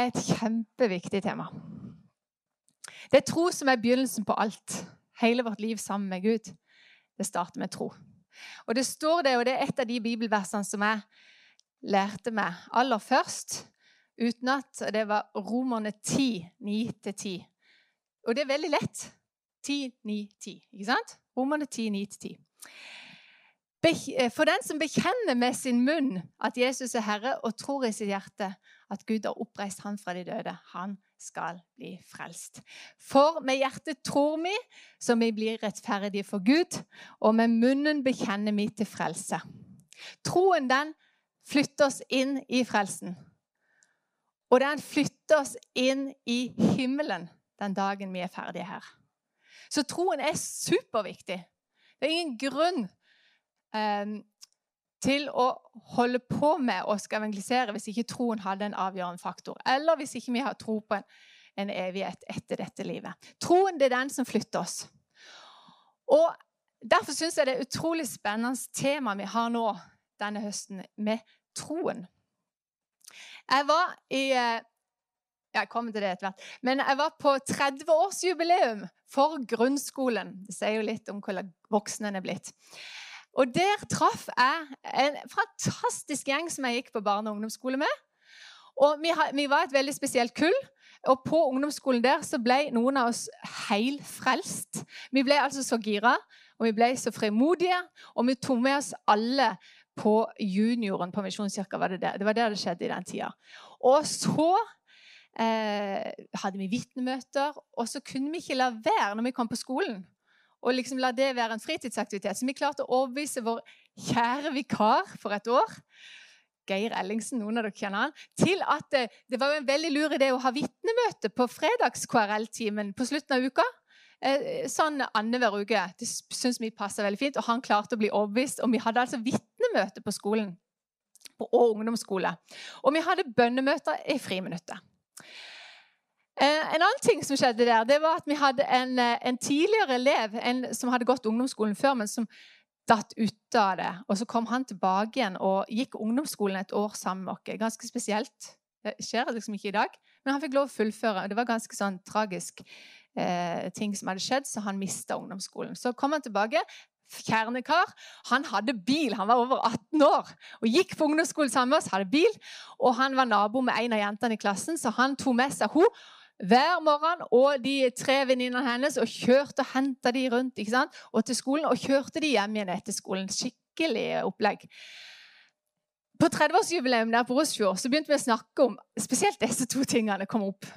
Er et kjempeviktig tema. Det er tro som er begynnelsen på alt. Hele vårt liv sammen med Gud. Det starter med tro. Og det står det, og det er et av de bibelversene som jeg lærte meg aller først utenat. Det var Romerne 10, 9-10. Og det er veldig lett. 10, 9, 10. Ikke sant? Romerne 10, 9-10. For den som bekjenner med sin munn at Jesus er Herre, og tror i sitt hjerte at Gud har oppreist han fra de døde, han skal bli frelst. For med hjertet tror vi, så vi blir rettferdige for Gud, og med munnen bekjenner vi til frelse. Troen den flytter oss inn i frelsen. Og den flytter oss inn i himmelen den dagen vi er ferdige her. Så troen er superviktig. Det er ingen grunn eh, til å holde på med å skal evangelisere hvis ikke troen hadde en avgjørende faktor. Eller hvis ikke vi har tro på en, en evighet etter dette livet. Troen det er den som flytter oss. Og Derfor syns jeg det er utrolig spennende tema vi har nå denne høsten, med troen. Jeg var i eh, jeg kommer til det etter hvert. Men jeg var på 30-årsjubileum for grunnskolen. Det sier jo litt om hvordan voksen en er blitt. Og der traff jeg en fantastisk gjeng som jeg gikk på barne- og ungdomsskole med. Og vi, var et veldig spesielt kull. Og på ungdomsskolen der så ble noen av oss heilfrelst. Vi ble altså så gira, og vi ble så frimodige. Og vi tok med oss alle på junioren på Misjonskirka. Var det, der. det var der det skjedde i den tida. Og så eh, hadde vi vitnemøter. Og så kunne vi ikke la være når vi kom på skolen og liksom la det være en fritidsaktivitet. Så vi klarte å overbevise vår kjære vikar for et år, Geir Ellingsen, noen av dere kjenner han, til at det, det var en veldig lur idé å ha vitnemøte på fredags-KRL-timen på slutten av uka. Eh, sånn annenhver uke. Det syns vi passer veldig fint. Og han klarte å bli overbevist. Og vi hadde altså vitnemøte på skolen. Og ungdomsskole. Og vi hadde bønnemøter i friminuttet. Eh, en annen ting som skjedde der, det var at vi hadde en, eh, en tidligere elev en, som hadde gått ungdomsskolen før, men som datt ut av det. Og så kom han tilbake igjen og gikk ungdomsskolen et år sammen med oss. Ganske spesielt. Det skjer liksom ikke i dag, men han fikk lov å fullføre. Det var ganske sånn tragisk eh, ting som hadde skjedd, så han mista ungdomsskolen. Så kom han tilbake. Kjernekar. Han hadde bil, han var over 18 år og gikk på ungdomsskolen sammen med oss. hadde bil, Og han var nabo med en av jentene i klassen, så han tok med seg henne hver morgen og de tre venninnene hennes og kjørte og henta de rundt ikke sant? og til skolen. Og kjørte de hjem igjen etter skolen. Skikkelig opplegg. På 30-årsjubileum der på Rosfjord så begynte vi å snakke om spesielt disse to tingene kom opp.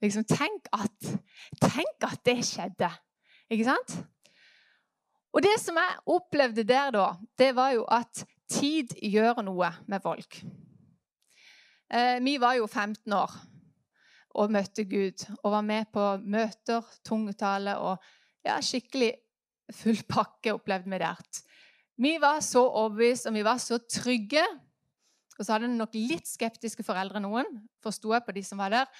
Liksom, tenk, at, tenk at det skjedde. Ikke sant? Og det som jeg opplevde der da, det var jo at tid gjør noe med folk. Eh, vi var jo 15 år og møtte Gud. Og var med på møter, tungetale og ja, skikkelig full pakke opplevde vi der. Vi var så overbevist, og vi var så trygge. Og så hadde nok litt skeptiske foreldre, noen. Forsto jeg på de som var der.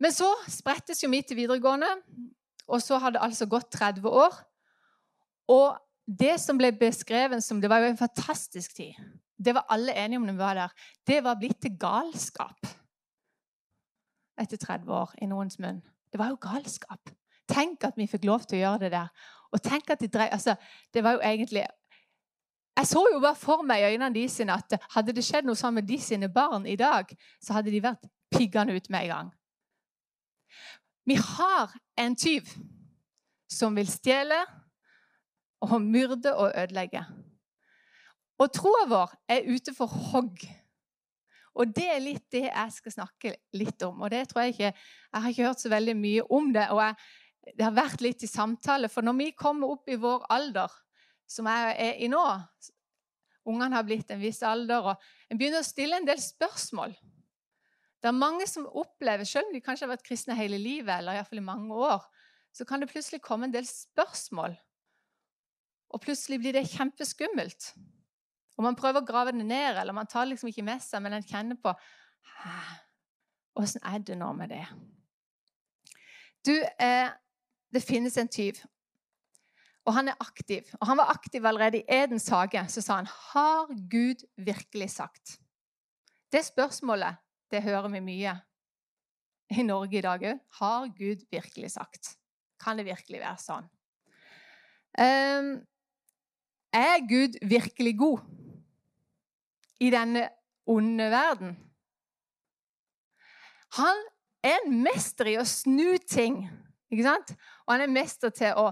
Men så sprettes jo vi til videregående, og så hadde det altså gått 30 år. Og det som ble beskrevet som Det var jo en fantastisk tid. Det var alle enige om når vi var der. Det var blitt til galskap etter 30 år i noens munn. Det var jo galskap. Tenk at vi fikk lov til å gjøre det der. Og tenk at de drev, altså, Det var jo egentlig Jeg så jo bare for meg i øynene de sine at hadde det skjedd noe sånn med de sine barn i dag, så hadde de vært piggende ut med en gang. Vi har en tyv som vil stjele og myrde og ødelegge. Og troa vår er ute for hogg. Og det er litt det jeg skal snakke litt om. Og det tror jeg ikke Jeg har ikke hørt så veldig mye om det. Og jeg, det har vært litt i samtale. For når vi kommer opp i vår alder, som jeg er i nå Ungene har blitt en viss alder, og en begynner å stille en del spørsmål. Det er mange som opplever, selv om de kanskje har vært kristne hele livet, eller i, fall i mange år, så kan det plutselig komme en del spørsmål. Og plutselig blir det kjempeskummelt. Og man prøver å grave det ned, eller man tar liksom ikke med seg, men en kjenner på Åssen er det nå med det? Du, eh, det finnes en tyv, og han er aktiv. Og han var aktiv allerede i Edens hage. Så sa han, 'Har Gud virkelig sagt?' Det spørsmålet Det hører vi mye i Norge i dag òg. Har Gud virkelig sagt? Kan det virkelig være sånn? Um, er Gud virkelig god i denne onde verden? Han er en mester i å snu ting, ikke sant? Og han er mester til å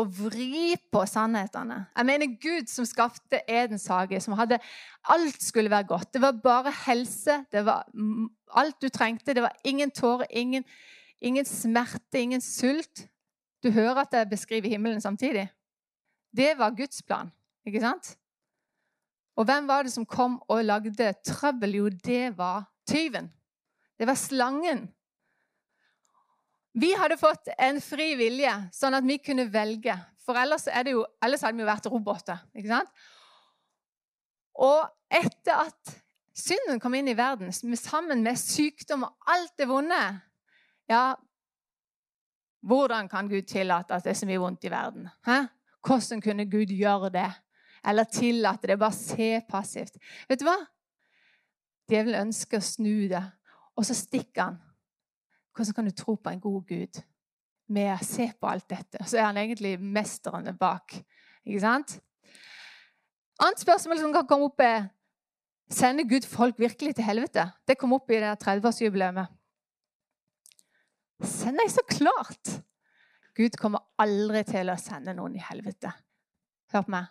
å vri på sannhetene. Jeg mener Gud som skapte Edens hage, som hadde Alt skulle være godt. Det var bare helse, det var alt du trengte. Det var ingen tårer, ingen, ingen smerte, ingen sult. Du hører at jeg beskriver himmelen samtidig. Det var Guds plan, ikke sant? Og hvem var det som kom og lagde trøbbel? Jo, det var tyven. Det var slangen vi hadde fått en fri vilje, sånn at vi kunne velge. For ellers, jo, ellers hadde vi jo vært roboter. ikke sant? Og etter at synden kom inn i verden, sammen med sykdom og alt det vonde Ja, hvordan kan Gud tillate at det er så mye vondt i verden? Hæ? Hvordan kunne Gud gjøre det? Eller tillate det? Bare se passivt. Vet du hva? Djevelen ønsker å snu det, og så stikker han hvordan kan du tro på en god Gud med å se på alt dette? Så er han egentlig mesteren bak. Ikke sant? Annet spørsmål som kan komme opp, er Sender Gud folk virkelig til helvete? Det kom opp i det 30-årsjubileet. jeg så klart! Gud kommer aldri til å sende noen i helvete. Hør på meg.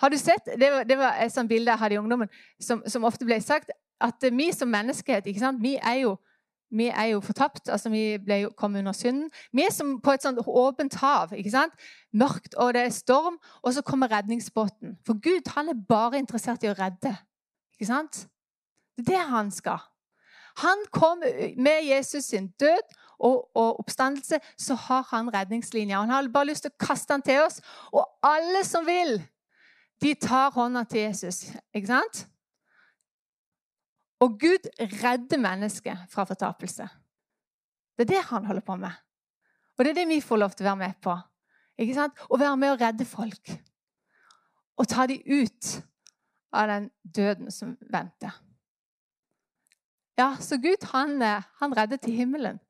Har du sett, Det var, det var et sånt bilde jeg hadde i ungdommen, som, som ofte ble sagt, at vi som menneskehet? Vi er jo vi er jo fortapt. altså Vi ble, jo, kom under synden. Vi er som på et sånt åpent hav. ikke sant? Mørkt, og det er storm, og så kommer redningsbåten. For Gud han er bare interessert i å redde. Ikke sant? Det er det han skal. Han kom med Jesus sin død og, og oppstandelse, så har han redningslinja. Han har bare lyst til å kaste den til oss. Og alle som vil, de tar hånda til Jesus. Ikke sant? Og Gud redder mennesket fra fortapelse. Det er det han holder på med. Og det er det vi får lov til å være med på. Ikke sant? Å være med å redde folk. Og ta dem ut av den døden som venter. Ja, så Gud han, eh, han redder til himmelen.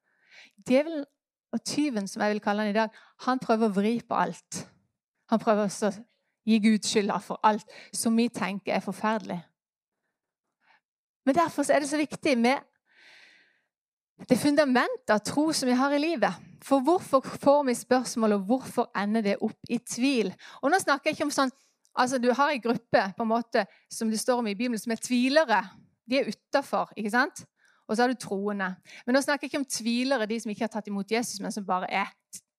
Djevelen og tyven, som jeg vil kalle han i dag, han prøver å vri på alt. Han prøver å gi Gud skylda for alt som vi tenker er forferdelig. Men derfor er det så viktig med det fundamentet av tro som vi har i livet. For hvorfor får vi spørsmål, og hvorfor ender det opp i tvil? Og nå snakker jeg ikke om sånn Altså, Du har en gruppe på en måte, som det står om i Bibelen, som er tvilere. De er utafor, ikke sant? Og så har du troende. Men nå snakker jeg ikke om tvilere, de som ikke har tatt imot Jesus, men som bare er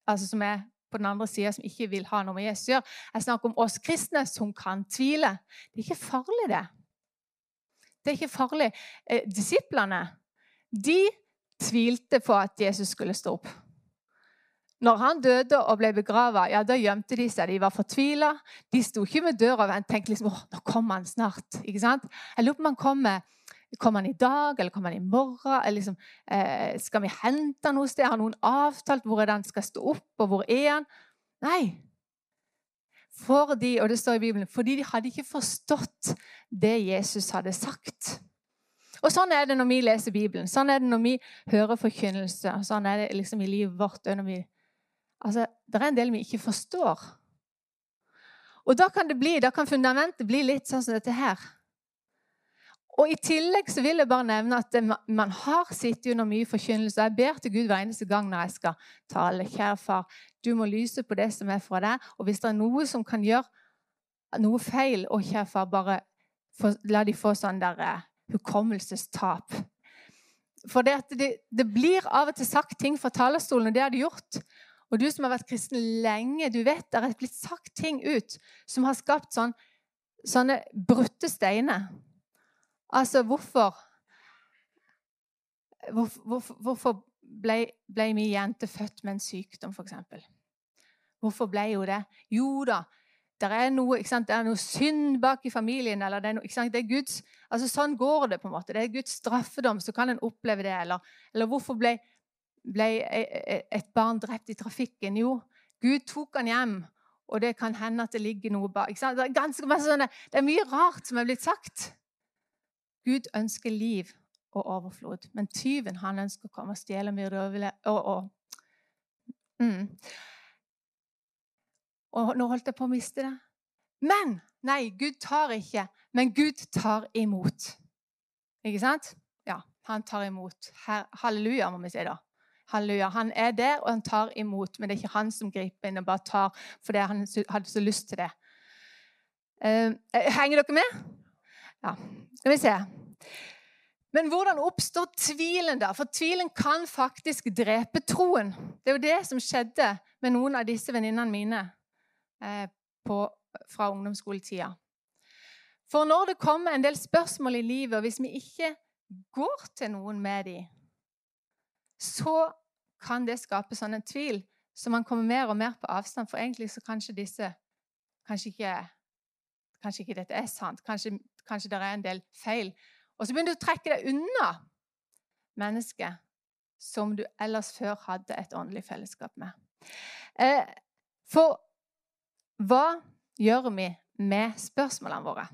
altså som er på den andre sida, som ikke vil ha noe med Jesus å gjøre. Jeg snakker om oss kristne som kan tvile. Det er ikke farlig, det. Det er ikke farlig. Eh, disiplene de tvilte på at Jesus skulle stå opp. Når han døde og ble begrava, ja, da gjemte de seg. De var fortvila. De sto ikke med døra og tenkte liksom, nå kommer han snart. Ikke sant? Jeg lurer på om han kommer Kommer han i dag, eller kommer han i morgen? Liksom, eh, skal vi hente han noe sted? Har noen avtalt hvor han skal stå opp, og hvor er han? Nei, fordi, og det står i Bibelen, fordi de hadde ikke forstått det Jesus hadde sagt. Og Sånn er det når vi leser Bibelen, sånn er det når vi hører forkynnelse. sånn er det liksom i livet vårt. Vi, altså, det er en del vi ikke forstår. Og da kan, det bli, da kan fundamentet bli litt sånn som dette her. Og I tillegg så vil jeg bare nevne at man har sittet under mye forkynnelse. Jeg ber til Gud hver eneste gang når jeg skal tale. Kjære far, du må lyse på det som er fra deg. Og hvis det er noe som kan gjøre noe feil, og kjære far, bare for, la de få sånn der uh, hukommelsestap. For det, det, det, blir av og til sagt ting fra talerstolen, og det har de gjort. Og du som har vært kristen lenge, du vet det er blitt sagt ting ut som har skapt sånn, sånne brutte steiner. Altså, hvorfor Hvorfor, hvorfor ble, ble min jente født med en sykdom, f.eks.? Hvorfor ble hun det? Jo da, det er noe, er noe synd bak i familien. eller det er noe, det er Guds, altså Sånn går det. på en måte. Det er Guds straffedom. Så kan en oppleve det. Eller, eller hvorfor ble, ble, e, e, et barn drept i trafikken? Jo, Gud tok han hjem, og det kan hende at det ligger noe bak. Det er, ganske det er mye rart som er blitt sagt. Gud ønsker liv og overflod. Men tyven han ønsker å komme og stjele mye myrde og, og, mm. og nå holdt jeg på å miste det. Men nei, Gud tar ikke, men Gud tar imot. Ikke sant? Ja, han tar imot. Her, halleluja, må vi si da. Halleluja. Han er der, og han tar imot, men det er ikke han som griper inn og bare tar fordi han hadde så lyst til det. Uh, henger dere med? Ja. Skal vi se. Men hvordan oppstår tvilen, da? For tvilen kan faktisk drepe troen. Det er jo det som skjedde med noen av disse venninnene mine eh, på, fra ungdomsskoletida. For når det kommer en del spørsmål i livet, og hvis vi ikke går til noen med dem, så kan det skape sånn en tvil så man kommer mer og mer på avstand. For egentlig så kanskje disse Kanskje ikke, kanskje ikke dette er sant. Kanskje, kanskje det er en del feil. Og så begynner du å trekke deg unna mennesket som du ellers før hadde et åndelig fellesskap med. Eh, for hva gjør vi med spørsmålene våre?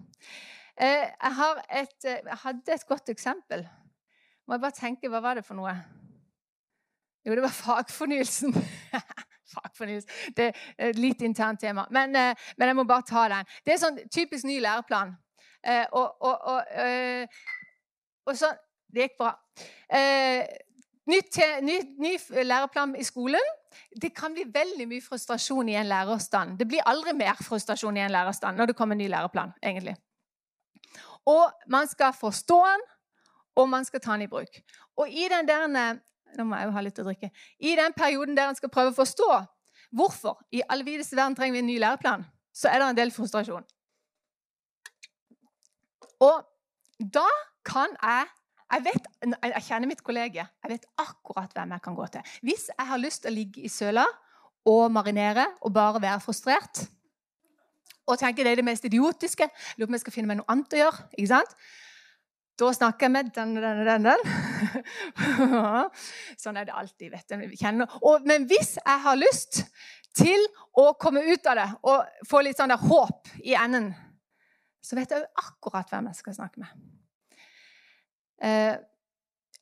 Eh, jeg, et, eh, jeg, hadde et godt eksempel. Må jeg bare tenke, Hva var det for noe? Jo, det var fagfornyelsen. fagfornyelsen. Det er et litt internt tema. Men, men, jeg må bare ta den. Det er sånn typisk ny læreplan. Og, og, og, og sånn Det gikk bra. Ny, ny, ny, læreplan i skolen. Det kan bli veldig mye frustrasjon i en lærerstand. Det blir aldri mer frustrasjon i en lærerstand når det kommer en ny læreplan. egentlig. Og man skal forstå den, og man skal ta den i bruk. Og i den der, nå må jeg jo ha litt å drikke, i den perioden der en skal prøve å forstå hvorfor i all verden trenger vi en ny læreplan, så er det en del frustrasjon. Og da kan jeg jeg, vet, jeg kjenner mitt kollege. Jeg vet akkurat hvem jeg kan gå til. Hvis jeg har lyst til å ligge i søla og marinere og bare være frustrert, og tenke det er det mest idiotiske. Lurer på om jeg skal finne meg noe annet å gjøre. ikke sant? Da snakker jeg med den, den, den, den. sånn er det alltid. vet du. Og, men hvis jeg har lyst til å komme ut av det og få litt sånn der håp i enden, så vet jeg jo akkurat hvem jeg skal snakke med. Eh,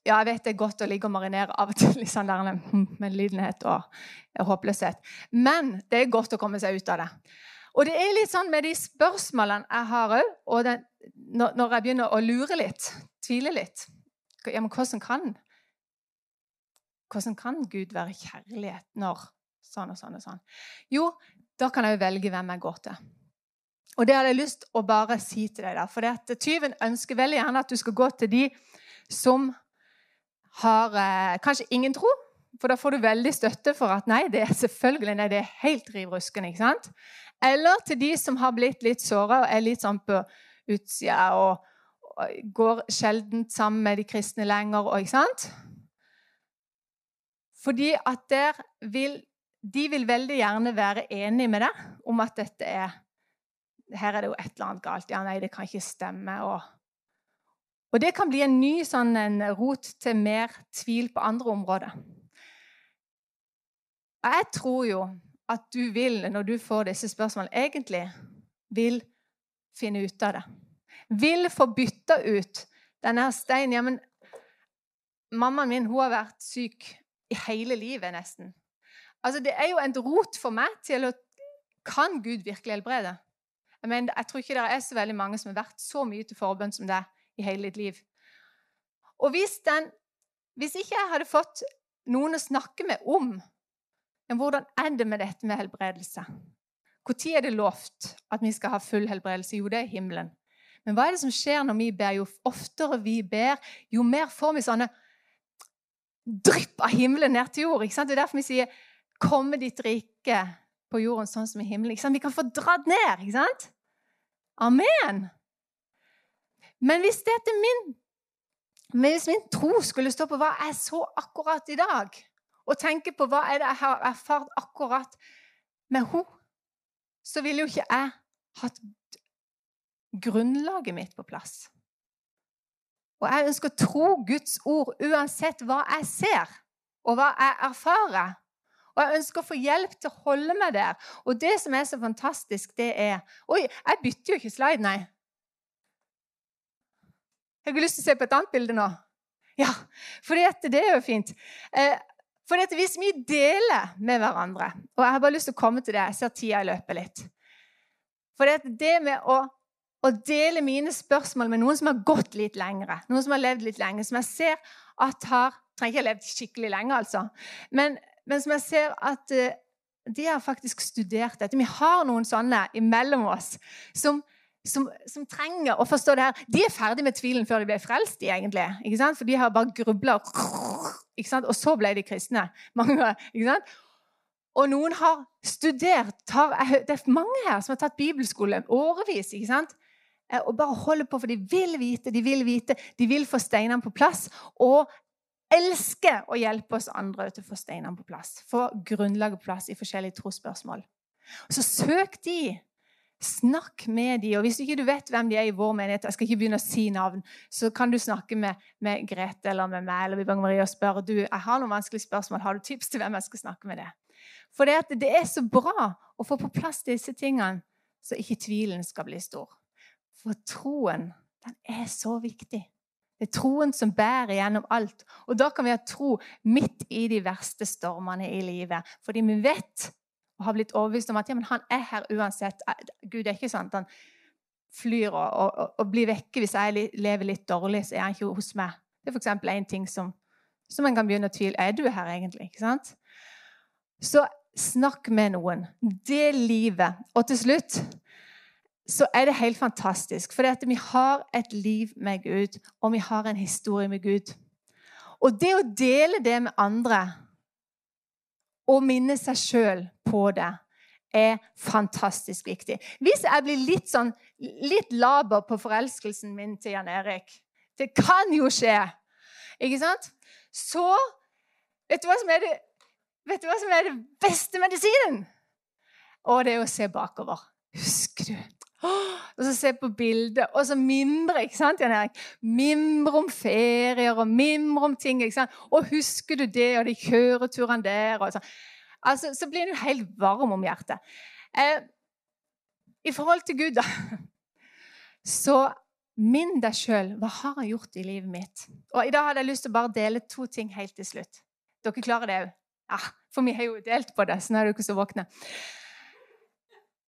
ja, jeg vet det er godt å ligge og marinere av og til i sånn der medlidenhet og håpløshet. Men det er godt å komme seg ut av det. Og det er litt sånn med de spørsmålene jeg har òg, og den, når jeg begynner å lure litt, tvile litt ja, men hvordan kan, hvordan kan Gud være kjærlighet når sånn og sånn og sånn? Jo, da kan jeg jo velge hvem jeg går til. Og det hadde jeg lyst å bare si til deg. der, For at tyven ønsker veldig gjerne at du skal gå til de som har eh, kanskje ingen tro. For da får du veldig støtte for at nei, det er selvfølgelig nei, det er helt riv ruskende. ikke sant? Eller til de som har blitt litt såra og er litt sånn på utsida og, og går sjelden sammen med de kristne lenger. Og, ikke sant? Fordi at der vil De vil veldig gjerne være enige med deg om at dette er Her er det jo et eller annet galt. Ja, nei, det kan ikke stemme. Og, og det kan bli en ny sånn en rot til mer tvil på andre områder. Jeg tror jo at du vil, når du får disse spørsmålene, egentlig vil finne ut av det. Vil få bytta ut denne steinen. Ja, men mammaen min hun har vært syk i hele livet, nesten. Altså, Det er jo en rot for meg til å Kan Gud virkelig helbrede? Mener, jeg tror ikke det er så veldig mange som har vært så mye til forbønn som det i hele ditt liv. Og hvis, den, hvis ikke jeg hadde fått noen å snakke med om men hvordan er det med dette med helbredelse? Når er det lovt at vi skal ha full helbredelse? Jo, det er himmelen. Men hva er det som skjer når vi ber? Jo oftere vi ber, jo mer får vi sånne drypp av himmelen ned til jord. Det er derfor vi sier 'Komme ditt rike på jorden sånn som i himmelen'. Vi kan få dratt ned. ikke sant? Amen. Men hvis dette min hvis min tro skulle stå på hva jeg så akkurat i dag, og tenke på hva er det jeg har erfart akkurat med henne, så ville jo ikke jeg hatt grunnlaget mitt på plass. Og jeg ønsker å tro Guds ord uansett hva jeg ser, og hva jeg erfarer. Og jeg ønsker å få hjelp til å holde meg der. Og det som er så fantastisk, det er Oi, jeg bytter jo ikke slide, nei. Jeg har lyst til å se på et annet bilde nå. Ja, for det er jo fint. Eh, for hvis vi deler med hverandre Og jeg har bare lyst til å komme til det. Jeg ser tida løpe litt. For det med å, å, dele mine spørsmål med noen som har gått litt lengre, noen som har levd litt lenge, som jeg ser at har Trenger ikke ha levd skikkelig lenge, altså. Men, men som jeg ser at uh, de har faktisk studert dette. Vi har noen sånne imellom oss som som, som, trenger å forstå det her. De er ferdig med tvilen før de ble frelst, egentlig. For de har bare grubla, og så ble de kristne. Mange? Og noen har studert tar, Det er mange her som har tatt bibelskole årevis. ikke sant? Eh, og bare holder på, for de vil vite, de vil vite, de vil få steinene på plass. Og elsker å hjelpe oss andre til å få steinene på plass. Få grunnlaget på plass i forskjellige trosspørsmål. Så søk de Snakk med de, Og hvis ikke du vet hvem de er i vår menighet, jeg skal ikke begynne å si navn, så kan du snakke med, med Grete eller med meg eller Vibang Marie og spørre du, jeg har noen vanskelige spørsmål. Har du tips til hvem jeg skal snakke med det? For det, det er så bra å få på plass disse tingene, så ikke tvilen skal bli stor. For troen, den er så viktig. Det er troen som bærer gjennom alt. Og da kan vi ha tro midt i de verste stormene i livet. Fordi vi vet og har blitt overbevist om at ja, han er her uansett. Gud er ikke sant. Han flyr og, og, og blir vekke hvis jeg lever litt dårlig, så er han ikke hos meg. Det er f.eks. en ting som, som en kan begynne å tvile Er du her egentlig? Ikke sant? Så snakk med noen. Det livet. Og til slutt så er det helt fantastisk. For vi har et liv med Gud, og vi har en historie med Gud. Og det å dele det med andre og minne seg sjøl på det er fantastisk viktig. Hvis jeg blir litt sånn litt laber på forelskelsen min til Jan Erik Det kan jo skje! Ikke sant? Så vet du hva som er det, som er det beste medisinen? Og det er å se bakover. Husker du? Og så se på bildet, og så mimre. ikke sant, Jan Erik? Mimre om ferier og mimre om ting. ikke sant? Og husker du det, og de kjøreturene der? og sånn. Altså, Så blir jo helt varm om hjertet. Eh, I forhold til Gud, da, så minn deg sjøl. Hva har jeg gjort i livet mitt? Og I dag hadde jeg lyst til å bare dele to ting helt til slutt. Dere klarer det òg? Ja, for vi har jo delt på det, så nå er dere så våkne.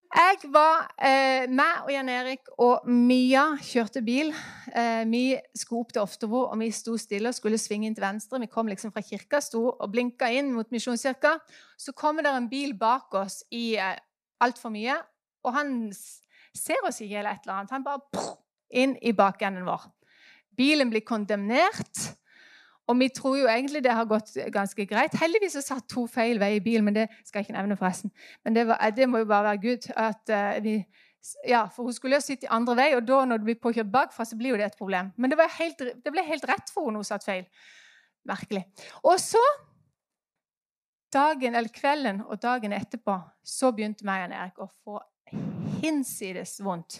Jeg var eh, meg og Jan Erik og Mia kjørte bil. Eh, vi skulle opp til Oftebro, og vi sto stille og skulle svinge inn til venstre. Vi kom liksom fra kirka, sto og blinka inn mot Misjonskirka. Så kommer det en bil bak oss i eh, altfor mye, og han ser oss ikke eller et eller annet. Han bare prr, inn i bakenden vår. Bilen blir kondemnert. Og vi tror jo egentlig det har gått ganske greit. Heldigvis så satt to feil vei i bilen, men det skal jeg ikke nevne, forresten. Men det, var, det må jo bare være Gud. At, uh, vi, ja, For hun skulle jo sitte i andre vei, og da når du blir påkjørt bakfra, så blir jo det et problem. Men det, helt, det ble helt rett for henne hun satt feil. Merkelig. Og så, dagen eller kvelden og dagen etterpå, så begynte meg og Erik å få hinsides vondt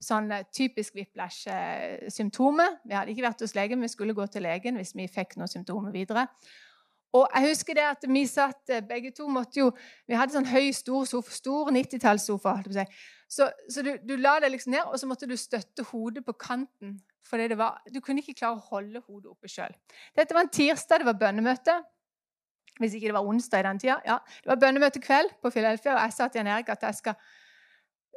sånn eh, typisk whiplash-symptomer. Vi hadde ikke vært hos legen, vi skulle gå til legen hvis vi fikk noen symptomer videre. Og jeg husker det at vi satt eh, begge to måtte jo, Vi hadde sånn høy, stor sofa, stor 90-tallssofa. Så, så du, du, la deg liksom ned, og så måtte du støtte hodet på kanten. For du kunne ikke klare å holde hodet oppe sjøl. Dette var en tirsdag, det var bønnemøte. Hvis ikke det var onsdag i den tida. Ja, det var bønnemøte kveld på Filelfia, og jeg sa til Jan Erik at jeg skal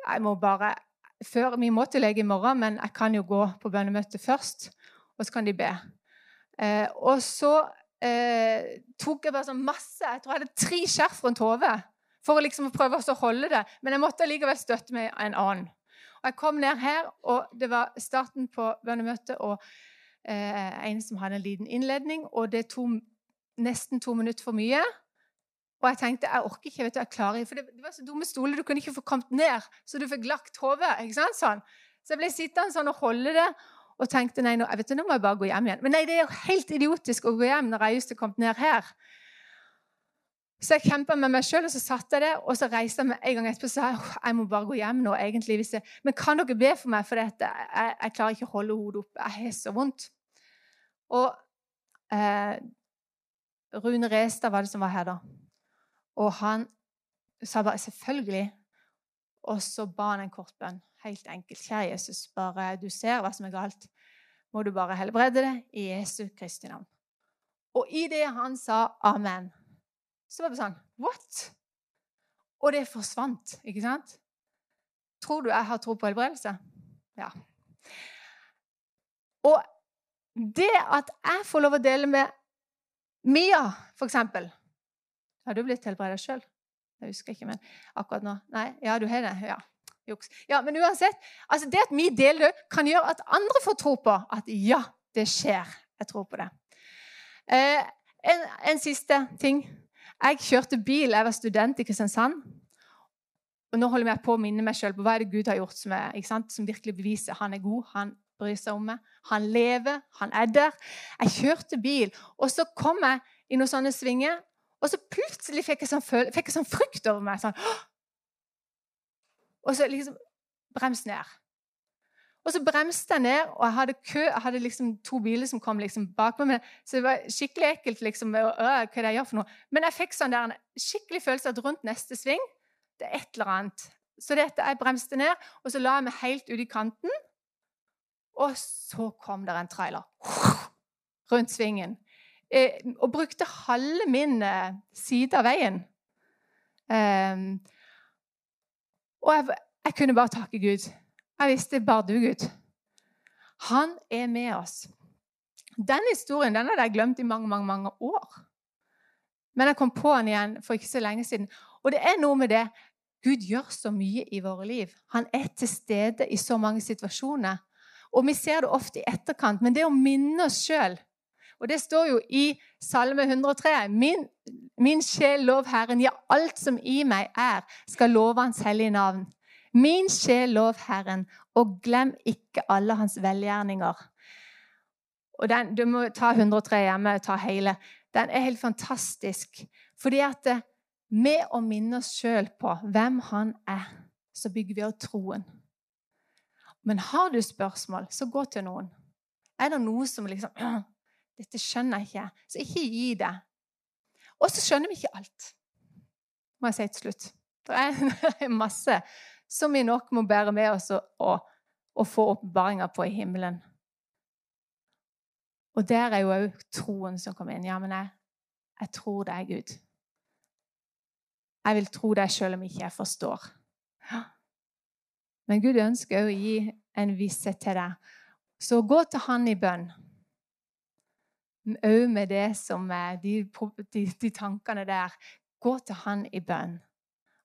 jeg må bare før, Vi må til lege i morgen, men jeg kan jo gå på bønnemøte først, og så kan de be. Eh, og så eh, tok jeg bare sånn masse Jeg tror jeg hadde tre skjerf rundt hodet for å liksom prøve å holde det. Men jeg måtte allikevel støtte meg en annen. Og Jeg kom ned her, og det var starten på bønnemøtet, og eh, en som hadde en liten innledning, og det tok nesten to minutter for mye. Og jeg tenkte jeg orker ikke. vet du, jeg klarer ikke, For det, var så dumme stoler. Du kunne ikke få kommet ned, så du fikk lagt hodet. sånn. Så jeg ble sittende sånn og holde det og tenkte nei, nå, jeg vet, nå må jeg bare gå hjem igjen. Men nei, det er jo helt idiotisk å gå hjem når jeg just har kommet ned her. Så jeg kjempa med meg sjøl, og så satt jeg det, og så reiste jeg meg en gang etterpå og sa jeg må bare gå hjem nå. egentlig. Jeg, men kan dere be for meg, for dette? Jeg, jeg, klarer ikke å holde hodet oppe. Jeg har så vondt. Og eh, Rune Restad var det som var her da. Og han sa bare 'selvfølgelig'. Og så ba han en kort bønn. Helt enkelt. 'Kjære Jesus, bare du ser hva som er galt.' må du bare helbrede det i Jesu Kristi navn. Og i det han sa amen, så var det sånn What? Og det forsvant, ikke sant? Tror du jeg har tro på helbredelse? Ja. Og det at jeg får lov å dele med Mia, for eksempel Har du blitt helbreda sjøl? Jeg husker ikke, men akkurat nå Nei, ja, du har det? Ja. Juks. Ja, men uansett, altså det at vi deler det, kan gjøre at andre får tro på at ja, det skjer. Jeg tror på det. Eh, en, en, siste ting. Jeg kjørte bil. Jeg var student i Kristiansand. Og nå holder jeg på å minne meg sjøl på hva er det Gud har gjort som, er, som virkelig beviser han er god. Han bryr seg om meg. Han lever. Han er der. Jeg kjørte bil, og så kom jeg i noen sånne svinger, og så plutselig fikk jeg sånn, fikk jeg sånn frykt over meg. sånn, og så liksom brems ned. Og så bremste jeg ned, og jeg hadde kø, jeg hadde liksom to biler som kom liksom bak meg. Så det var skikkelig ekkelt. liksom, hva er det jeg gjør for noe? Men jeg fikk sånn der, en skikkelig følelse at rundt neste sving det er et eller annet. Så dette, jeg bremste ned, og så la jeg meg helt ut i kanten. Og så kom det en trailer rundt svingen. Eh, og brukte halve min eh, side av veien. Eh, og jeg, jeg kunne bare takke Gud. Jeg visste bare du, Gud. Han er med oss. Den historien den hadde jeg glemt i mange mange, mange år. Men jeg kom på den igjen for ikke så lenge siden. Og det er noe med det Gud gjør så mye i våre liv. Han er til stede i så mange situasjoner. Og vi ser det ofte i etterkant, men det å minne oss sjøl Og det står jo i Salme 103. Min, min sjel lov Herren, ja, alt som i meg er, skal love Hans hellige navn. Min sjel lov Herren, og glem ikke alle hans velgjerninger. Og den, Du må ta 103 hjemme og ta hele. Den er helt fantastisk. Fordi at eh, med å minne oss sjøl på hvem han er, så bygger vi opp troen. Men har du spørsmål, så gå til noen. Er det noe som liksom Dette skjønner jeg ikke. Så ikke gi det. Og så skjønner vi ikke alt, må jeg si til slutt. Det er masse som vi nok må bære med oss og, og, og få åpenbaringer på i himmelen. Og der er jo òg troen som kommer inn. Ja, men jeg, jeg tror det er Gud. Jeg vil tro det sjøl om ikke jeg forstår. Men Gud ønsker å gi en visshet til deg. Så gå til Han i bønn. Òg med det som er de, de, de, tankene der. Gå til Han i bønn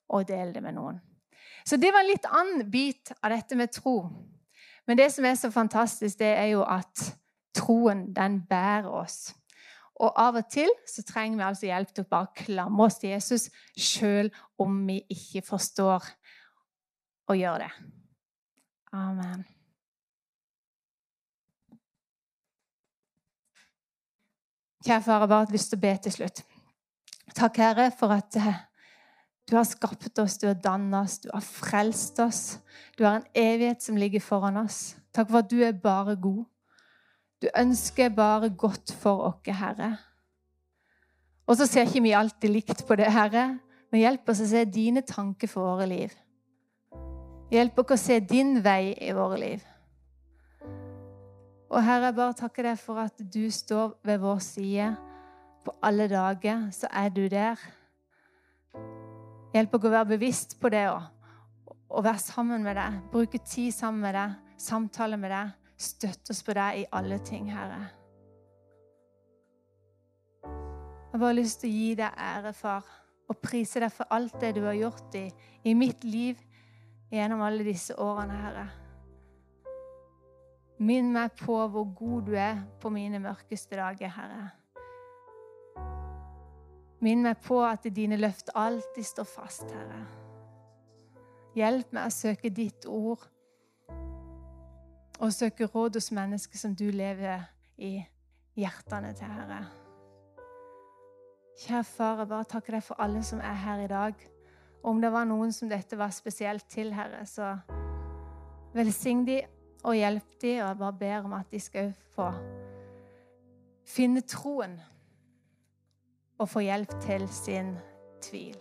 og del det med noen. Så det var en litt annen bit av dette med tro. Men det som er så fantastisk, det er jo at troen, den bærer oss. Og av og til så trenger vi altså hjelp til å bare klamre oss til Jesus, sjøl om vi ikke forstår å gjøre det. Amen. Kjære far, jeg har bare lyst til å be til slutt. Takk, Herre, for at eh, du har skapt oss, du har dannet oss, du har frelst oss. Du har en evighet som ligger foran oss. Takk for at du er bare god. Du ønsker bare godt for oss, Herre. Og så ser ikke vi alltid likt på det, Herre, men hjelp oss å se dine tanker for våre liv. Hjelp oss å se din vei i våre liv. Og Herre, jeg bare takker deg for at du står ved vår side. På alle dager så er du der. Hjelp oss å være bevisst på det og være sammen med deg. Bruke tid sammen med deg, samtale med deg. Støtte oss på deg i alle ting, Herre. Jeg har bare lyst til å gi deg ære, far, og prise deg for alt det du har gjort i, i mitt liv gjennom alle disse årene, Herre. Minn meg på hvor god du er på mine mørkeste dager, Herre. Minn meg på at dine løft alltid står fast, Herre. Hjelp meg å søke ditt ord og søke råd hos mennesker som du lever i hjertene til, Herre. Kjære far, jeg bare takker deg for alle som er her i dag. Om det var noen som dette var spesielt til, Herre, så velsign de og hjelp dem, og jeg bare ber om at de skal få finne troen og få hjelp til sin tvil.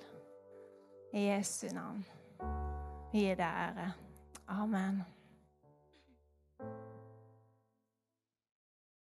I Jesu navn. Vi gir deg ære. Amen.